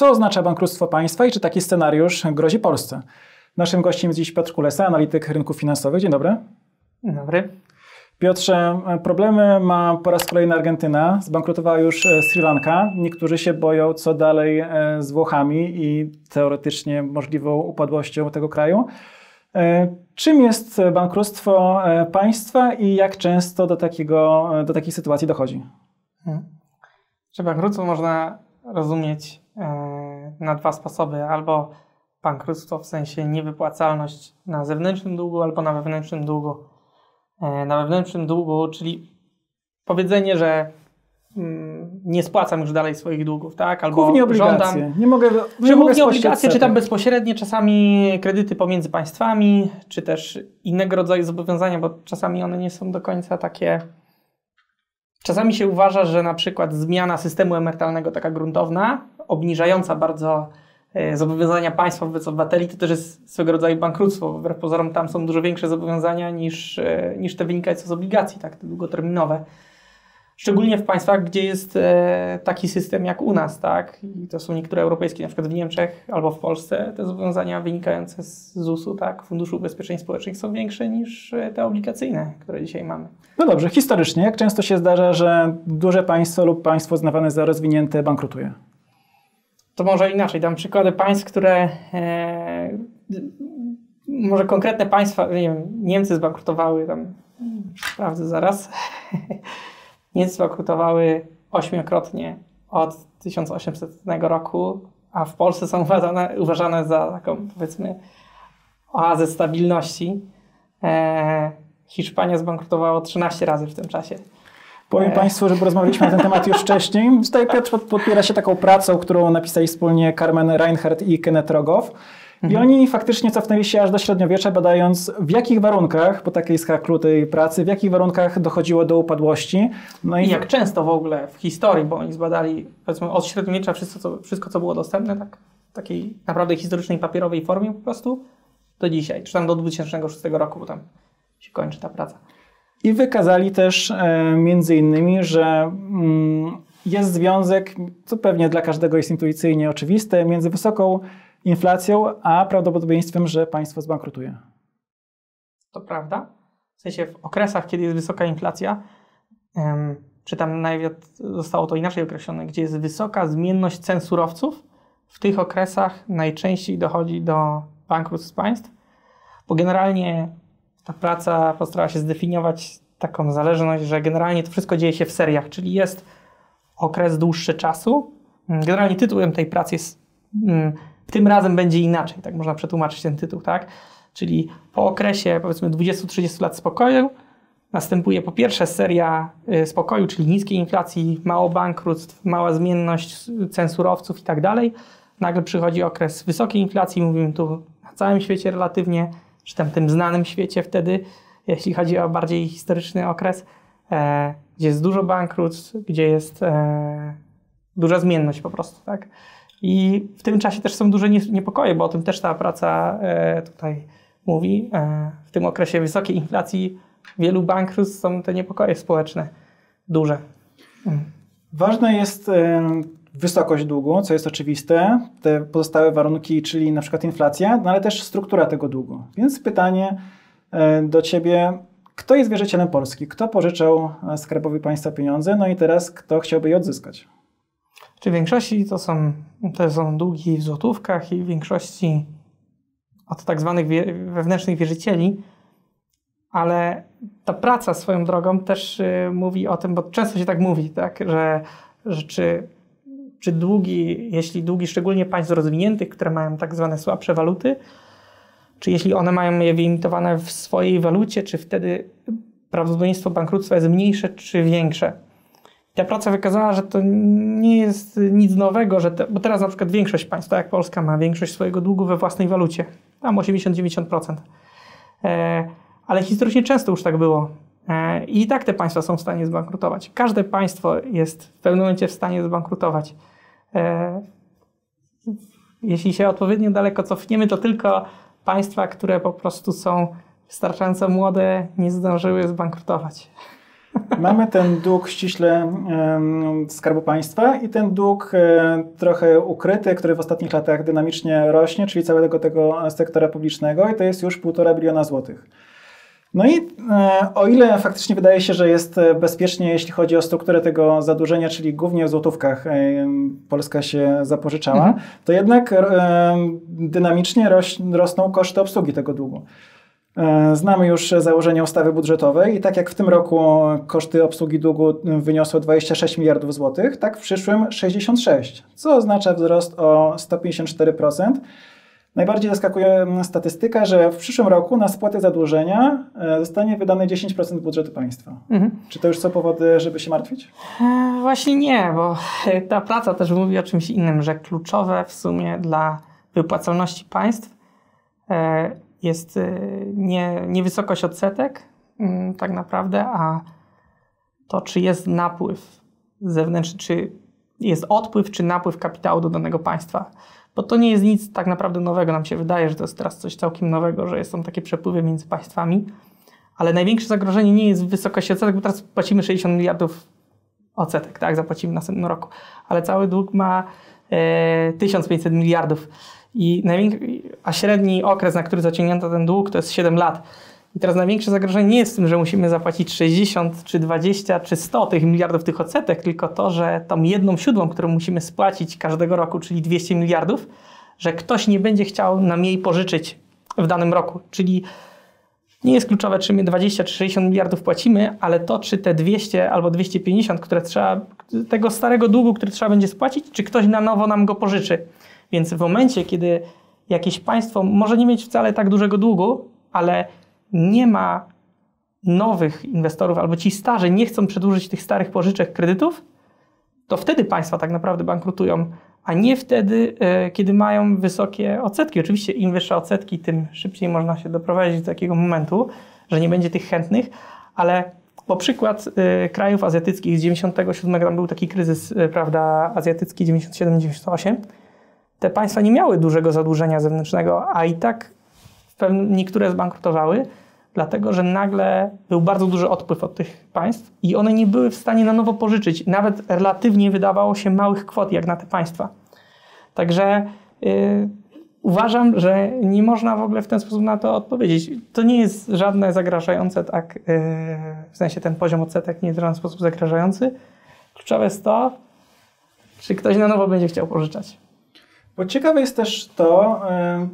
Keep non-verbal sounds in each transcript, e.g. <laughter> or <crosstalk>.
Co oznacza bankructwo państwa i czy taki scenariusz grozi Polsce? Naszym gościem jest dziś Piotr Kulesa, analityk rynków finansowych. Dzień dobry. Dzień dobry. Piotrze, problemy ma po raz kolejny Argentyna. Zbankrutowała już e, Sri Lanka. Niektórzy się boją, co dalej e, z Włochami i teoretycznie możliwą upadłością tego kraju. E, czym jest bankructwo państwa i jak często do, takiego, do takiej sytuacji dochodzi? Hmm. Że bankructwo można rozumieć na dwa sposoby. Albo bankructwo w sensie niewypłacalność na zewnętrznym długu, albo na wewnętrznym długu. E, na wewnętrznym długu, czyli powiedzenie, że mm, nie spłacam już dalej swoich długów, tak? Albo głównie obligacje. Żądam, nie mogę, nie mogę głównie obligacje, czy tam bezpośrednie, czasami kredyty pomiędzy państwami, czy też innego rodzaju zobowiązania, bo czasami one nie są do końca takie. Czasami się uważa, że na przykład zmiana systemu emerytalnego taka gruntowna, obniżająca bardzo E, zobowiązania państwa wobec obywateli, to też jest swego rodzaju bankructwo. Wbrew pozorom tam są dużo większe zobowiązania niż, e, niż te wynikające z obligacji, tak, te długoterminowe. Szczególnie w państwach, gdzie jest e, taki system jak u nas, tak? I to są niektóre europejskie, na przykład w Niemczech albo w Polsce, te zobowiązania wynikające z ZUS-u, tak, Funduszu Ubezpieczeń Społecznych są większe niż te obligacyjne, które dzisiaj mamy. No dobrze, historycznie, jak często się zdarza, że duże państwo lub państwo uznawane za rozwinięte bankrutuje? To może inaczej, dam przykłady państw, które e, może konkretne państwa, nie wiem, Niemcy zbankrutowały tam, sprawdzę zaraz, <laughs> Niemcy zbankrutowały ośmiokrotnie od 1800 roku, a w Polsce są uważane, uważane za taką, powiedzmy, oazę stabilności. E, Hiszpania zbankrutowała 13 razy w tym czasie. Powiem Państwu, że rozmawialiśmy na ten temat już wcześniej. Tutaj Piotr podpiera się taką pracą, którą napisali wspólnie Carmen Reinhardt i Kenneth Rogow. I mhm. oni faktycznie cofnęli się aż do średniowiecza, badając w jakich warunkach, po takiej skaklu tej pracy, w jakich warunkach dochodziło do upadłości. No i, I jak często w ogóle w historii, bo oni zbadali powiedzmy od średniowiecza wszystko, co, wszystko, co było dostępne, tak, w takiej naprawdę historycznej, papierowej formie po prostu, do dzisiaj, czy tam do 2006 roku, bo tam się kończy ta praca. I wykazali też e, między innymi, że mm, jest związek, co pewnie dla każdego jest intuicyjnie oczywiste, między wysoką inflacją a prawdopodobieństwem, że państwo zbankrutuje. To prawda. W sensie w okresach, kiedy jest wysoka inflacja, czy tam nawet zostało to inaczej określone, gdzie jest wysoka zmienność cen surowców, w tych okresach najczęściej dochodzi do bankructw państw, bo generalnie ta praca postarała się zdefiniować taką zależność, że generalnie to wszystko dzieje się w seriach, czyli jest okres dłuższy czasu. Generalnie tytułem tej pracy jest mm, tym razem będzie inaczej, tak można przetłumaczyć ten tytuł, tak? Czyli po okresie powiedzmy 20-30 lat spokoju następuje po pierwsze seria y, spokoju, czyli niskiej inflacji, mało bankructw, mała zmienność cen surowców i tak dalej. Nagle przychodzi okres wysokiej inflacji, mówimy tu na całym świecie relatywnie, czy tam tym znanym świecie wtedy, jeśli chodzi o bardziej historyczny okres, e, gdzie jest dużo bankructw, gdzie jest e, duża zmienność po prostu, tak? I w tym czasie też są duże niepokoje, bo o tym też ta praca e, tutaj mówi. E, w tym okresie wysokiej inflacji wielu bankructw są te niepokoje społeczne duże. Mm. Ważne jest e, wysokość długu, co jest oczywiste, te pozostałe warunki, czyli na przykład inflacja, no ale też struktura tego długu. Więc pytanie do Ciebie, kto jest wierzycielem Polski? Kto pożyczał Skarbowi Państwa pieniądze? No i teraz kto chciałby je odzyskać? Czy w większości to są, to są długi w złotówkach i w większości od tak zwanych wewnętrznych wierzycieli, ale ta praca swoją drogą też y, mówi o tym, bo często się tak mówi, tak, że, że czy czy długi, jeśli długi szczególnie państw rozwiniętych, które mają tak zwane słabsze waluty, czy jeśli one mają je wyimitowane w swojej walucie, czy wtedy prawdopodobieństwo bankructwa jest mniejsze czy większe. Ta praca wykazała, że to nie jest nic nowego, że te, bo teraz na przykład większość państw, tak jak Polska, ma większość swojego długu we własnej walucie, tam 80-90%. E, ale historycznie często już tak było. E, I tak te państwa są w stanie zbankrutować. Każde państwo jest w pewnym momencie w stanie zbankrutować. E, jeśli się odpowiednio daleko cofniemy, to tylko państwa, które po prostu są wystarczająco młode, nie zdążyły zbankrutować. Mamy ten dług ściśle Skarbu Państwa i ten dług e, trochę ukryty, który w ostatnich latach dynamicznie rośnie, czyli całego tego sektora publicznego i to jest już półtora biliona złotych. No i e, o ile faktycznie wydaje się, że jest e, bezpiecznie, jeśli chodzi o strukturę tego zadłużenia, czyli głównie w złotówkach Polska się zapożyczała, mhm. to jednak dynamicznie rosną koszty obsługi tego długu. Znamy już założenia ustawy budżetowej i tak jak w tym roku koszty obsługi długu wyniosły 26 miliardów złotych, tak w przyszłym 66, co oznacza wzrost o 154%. Najbardziej zaskakuje statystyka, że w przyszłym roku na spłatę zadłużenia e, zostanie wydane 10% budżetu państwa. Mhm. Czy to już są powody, żeby się martwić? E, właśnie nie, bo <laughs> ta praca też mówi o czymś innym, że kluczowe w sumie dla wypłacalności państw e, jest nie, nie wysokość odsetek mm, tak naprawdę, a to, czy jest napływ zewnętrzny, czy jest odpływ, czy napływ kapitału do danego państwa bo to nie jest nic tak naprawdę nowego. Nam się wydaje, że to jest teraz coś całkiem nowego, że są takie przepływy między państwami, ale największe zagrożenie nie jest w wysokości odsetek, bo teraz płacimy 60 miliardów odsetek, tak, zapłacimy w następnym roku, ale cały dług ma e, 1500 miliardów. I a średni okres, na który zaciągnięto ten dług, to jest 7 lat. I teraz największe zagrożenie nie jest w tym, że musimy zapłacić 60, czy 20, czy 100 tych miliardów tych odsetek, tylko to, że tą jedną siódmą, którą musimy spłacić każdego roku, czyli 200 miliardów, że ktoś nie będzie chciał nam jej pożyczyć w danym roku. Czyli nie jest kluczowe, czy my 20 czy 60 miliardów płacimy, ale to, czy te 200 albo 250, które trzeba, tego starego długu, który trzeba będzie spłacić, czy ktoś na nowo nam go pożyczy. Więc w momencie, kiedy jakieś państwo może nie mieć wcale tak dużego długu, ale nie ma nowych inwestorów albo ci starzy nie chcą przedłużyć tych starych pożyczek, kredytów, to wtedy państwa tak naprawdę bankrutują, a nie wtedy, e, kiedy mają wysokie odsetki. Oczywiście im wyższe odsetki, tym szybciej można się doprowadzić do takiego momentu, że nie będzie tych chętnych, ale po przykład e, krajów azjatyckich z 97, tam był taki kryzys, e, prawda, azjatycki 97-98, te państwa nie miały dużego zadłużenia zewnętrznego, a i tak niektóre zbankrutowały, dlatego że nagle był bardzo duży odpływ od tych państw i one nie były w stanie na nowo pożyczyć. Nawet relatywnie wydawało się małych kwot jak na te państwa. Także yy, uważam, że nie można w ogóle w ten sposób na to odpowiedzieć. To nie jest żadne zagrażające, tak, yy, w sensie ten poziom odsetek nie jest w żaden sposób zagrażający. Kluczowe jest to, czy ktoś na nowo będzie chciał pożyczać. Bo ciekawe jest też to,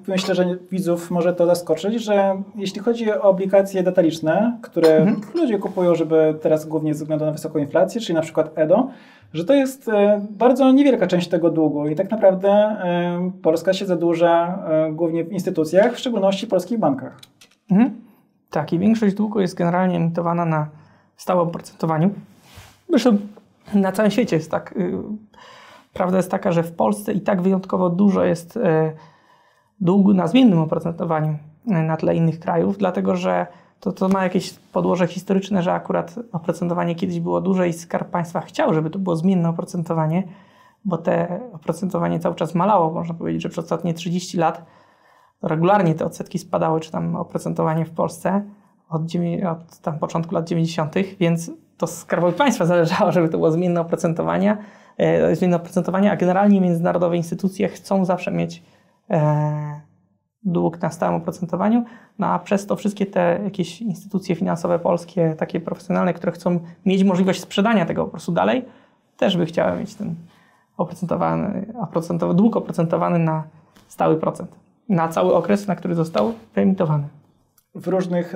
myślę, że widzów może to zaskoczyć, że jeśli chodzi o obligacje detaliczne, które mhm. ludzie kupują, żeby teraz głównie ze względu na wysoką inflację, czyli na przykład EDO, że to jest bardzo niewielka część tego długu i tak naprawdę Polska się zadłuża głównie w instytucjach, w szczególności polskich bankach. Mhm. Tak, i większość długu jest generalnie emitowana na stałym oprocentowaniu. Zresztą na całym świecie jest tak. Prawda jest taka, że w Polsce i tak wyjątkowo dużo jest e, długu na zmiennym oprocentowaniu e, na tle innych krajów, dlatego że to, to ma jakieś podłoże historyczne, że akurat oprocentowanie kiedyś było duże i Skarb Państwa chciał, żeby to było zmienne oprocentowanie, bo te oprocentowanie cały czas malało. Można powiedzieć, że przez ostatnie 30 lat regularnie te odsetki spadały, czy tam oprocentowanie w Polsce od, od tam początku lat 90., więc to Skarbowi Państwa zależało, żeby to było zmienne oprocentowanie, e, zmienne oprocentowanie, a generalnie międzynarodowe instytucje chcą zawsze mieć e, dług na stałym oprocentowaniu, no a przez to wszystkie te jakieś instytucje finansowe polskie, takie profesjonalne, które chcą mieć możliwość sprzedania tego po prostu dalej, też by chciały mieć ten oprocentowany, oprocentowany dług oprocentowany na stały procent, na cały okres, na który został wyemitowany w różnych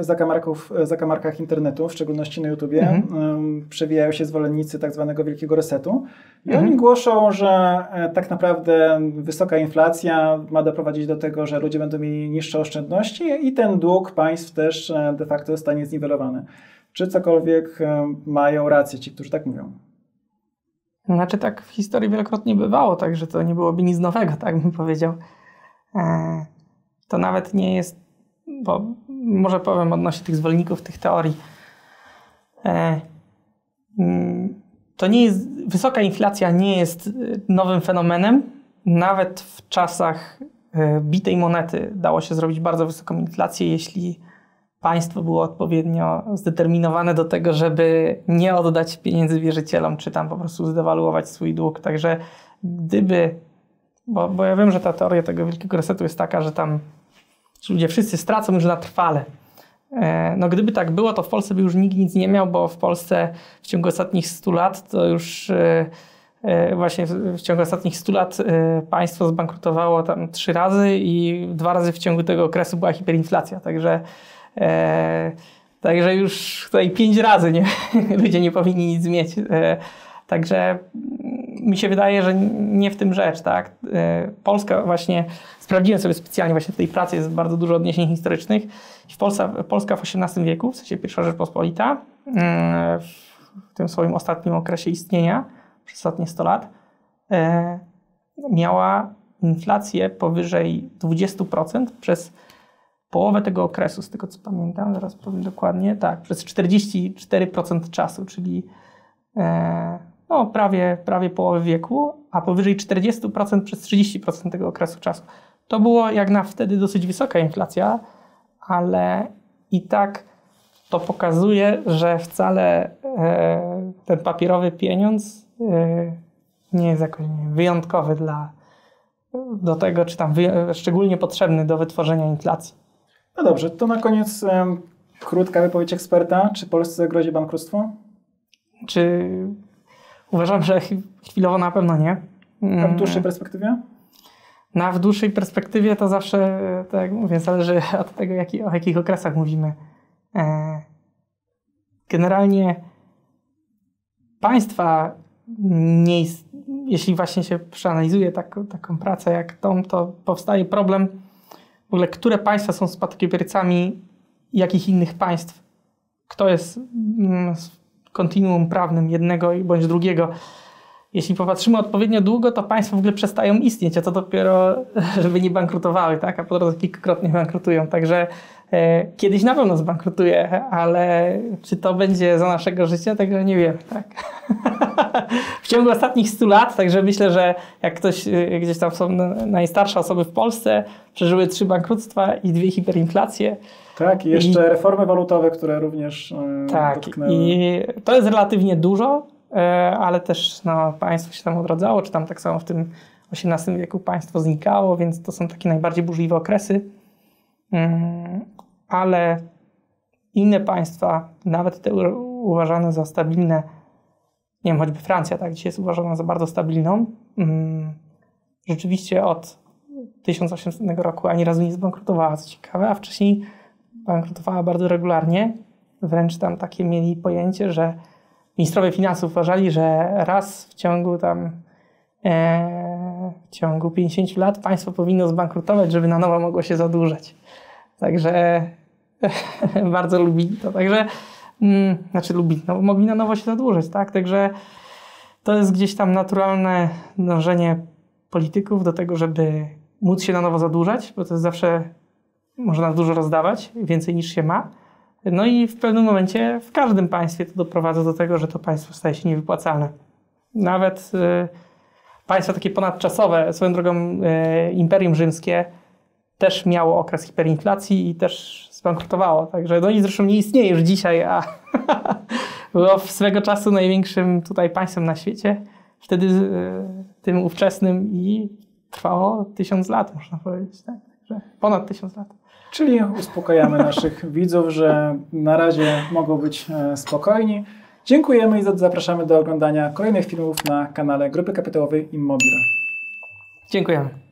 zakamarkach internetu, w szczególności na YouTubie, mhm. przewijają się zwolennicy tak zwanego wielkiego resetu i mhm. oni głoszą, że e, tak naprawdę wysoka inflacja ma doprowadzić do tego, że ludzie będą mieli niższe oszczędności i ten dług państw też e, de facto zostanie zniwelowany. Czy cokolwiek e, mają rację ci, którzy tak mówią? Znaczy tak w historii wielokrotnie bywało, także to nie byłoby nic nowego, tak bym powiedział. To nawet nie jest bo może powiem odnośnie tych zwolenników tych teorii. E, mm, to nie jest, wysoka inflacja nie jest e, nowym fenomenem. Nawet w czasach e, bitej monety dało się zrobić bardzo wysoką inflację, jeśli państwo było odpowiednio zdeterminowane do tego, żeby nie oddać pieniędzy wierzycielom, czy tam po prostu zdewaluować swój dług. Także gdyby, bo, bo ja wiem, że ta teoria tego wielkiego resetu jest taka, że tam ludzie wszyscy stracą już na trwale. E, no gdyby tak było, to w Polsce by już nikt nic nie miał, bo w Polsce w ciągu ostatnich 100 lat to już e, e, właśnie w ciągu ostatnich 100 lat państwo zbankrutowało tam trzy razy i dwa razy w ciągu tego okresu była hiperinflacja. Także także już tutaj pięć razy nie, <laughs> ludzie nie powinni nic mieć. Także mi się wydaje, że nie w tym rzecz, tak? E, Polska właśnie, sprawdziłem sobie specjalnie właśnie w tej pracy, jest bardzo dużo odniesień historycznych. W Polska, Polska w XVIII wieku, w sensie pierwsza Rzeczpospolita, mm, w tym swoim ostatnim okresie istnienia, przez ostatnie 100 lat, e, miała inflację powyżej 20% przez połowę tego okresu, z tego co pamiętam, zaraz powiem dokładnie, tak, przez 44% czasu, czyli no, prawie, prawie połowę wieku, a powyżej 40% przez 30% tego okresu czasu. To było jak na wtedy dosyć wysoka inflacja, ale i tak to pokazuje, że wcale e, ten papierowy pieniądz e, nie jest jakoś wyjątkowy dla, do tego, czy tam szczególnie potrzebny do wytworzenia inflacji. No dobrze, to na koniec um, krótka wypowiedź eksperta. Czy Polsce grozi bankructwo? Czy uważam, że chwilowo na pewno nie. A w dłuższej perspektywie? Na w dłuższej perspektywie to zawsze, tak jak mówię, zależy od tego, jaki, o jakich okresach mówimy. E, generalnie państwa, nie, jeśli właśnie się przeanalizuje tak, taką pracę jak tą, to powstaje problem w ogóle które państwa są spadkobiercami jakich innych państw, kto jest mm, kontinuum prawnym jednego bądź drugiego. Jeśli popatrzymy odpowiednio długo, to państwa w ogóle przestają istnieć, a to dopiero, <laughs> żeby nie bankrutowały, tak? a po drodze kilkakrotnie bankrutują. Także e, kiedyś na pewno zbankrutuje, ale czy to będzie za naszego życia, tego nie wiem. Tak? <laughs> w ciągu ostatnich 100 lat, także myślę, że jak ktoś e, gdzieś tam są najstarsze osoby w Polsce, przeżyły trzy bankructwa i dwie hiperinflacje. Tak, i jeszcze I, reformy walutowe, które również yy, Tak, dotknęły. i to jest relatywnie dużo, E, ale też no, państwo się tam odradzało, czy tam tak samo w tym XVIII wieku państwo znikało, więc to są takie najbardziej burzliwe okresy. Mm, ale inne państwa, nawet te uważane za stabilne, nie wiem, choćby Francja, tak, dzisiaj jest uważana za bardzo stabilną, mm, rzeczywiście od 1800 roku ani razu nie zbankrutowała, co ciekawe, a wcześniej bankrutowała bardzo regularnie. Wręcz tam takie mieli pojęcie, że ministrowie finansów uważali, że raz w ciągu tam e, w ciągu 50 lat państwo powinno zbankrutować, żeby na nowo mogło się zadłużać. Także <laughs> bardzo lubili to. Także mm, znaczy lubili, no, mogli na nowo się zadłużać, tak? Także to jest gdzieś tam naturalne dążenie polityków do tego, żeby móc się na nowo zadłużać, bo to jest zawsze można dużo rozdawać, więcej niż się ma. No i w pewnym momencie w każdym państwie to doprowadza do tego, że to państwo staje się niewypłacalne. Nawet y, państwa takie ponadczasowe, swoją drogą y, Imperium Rzymskie też miało okres hiperinflacji i też zbankrutowało. Także no i zresztą nie istnieje już dzisiaj, a <laughs> było swego czasu największym tutaj państwem na świecie. Wtedy y, tym ówczesnym i trwało tysiąc lat, można powiedzieć. Tak? Ponad tysiąc lat. Czyli uspokajamy naszych <laughs> widzów, że na razie mogą być e, spokojni. Dziękujemy i zapraszamy do oglądania kolejnych filmów na kanale Grupy Kapitałowej Immobile. Dziękujemy.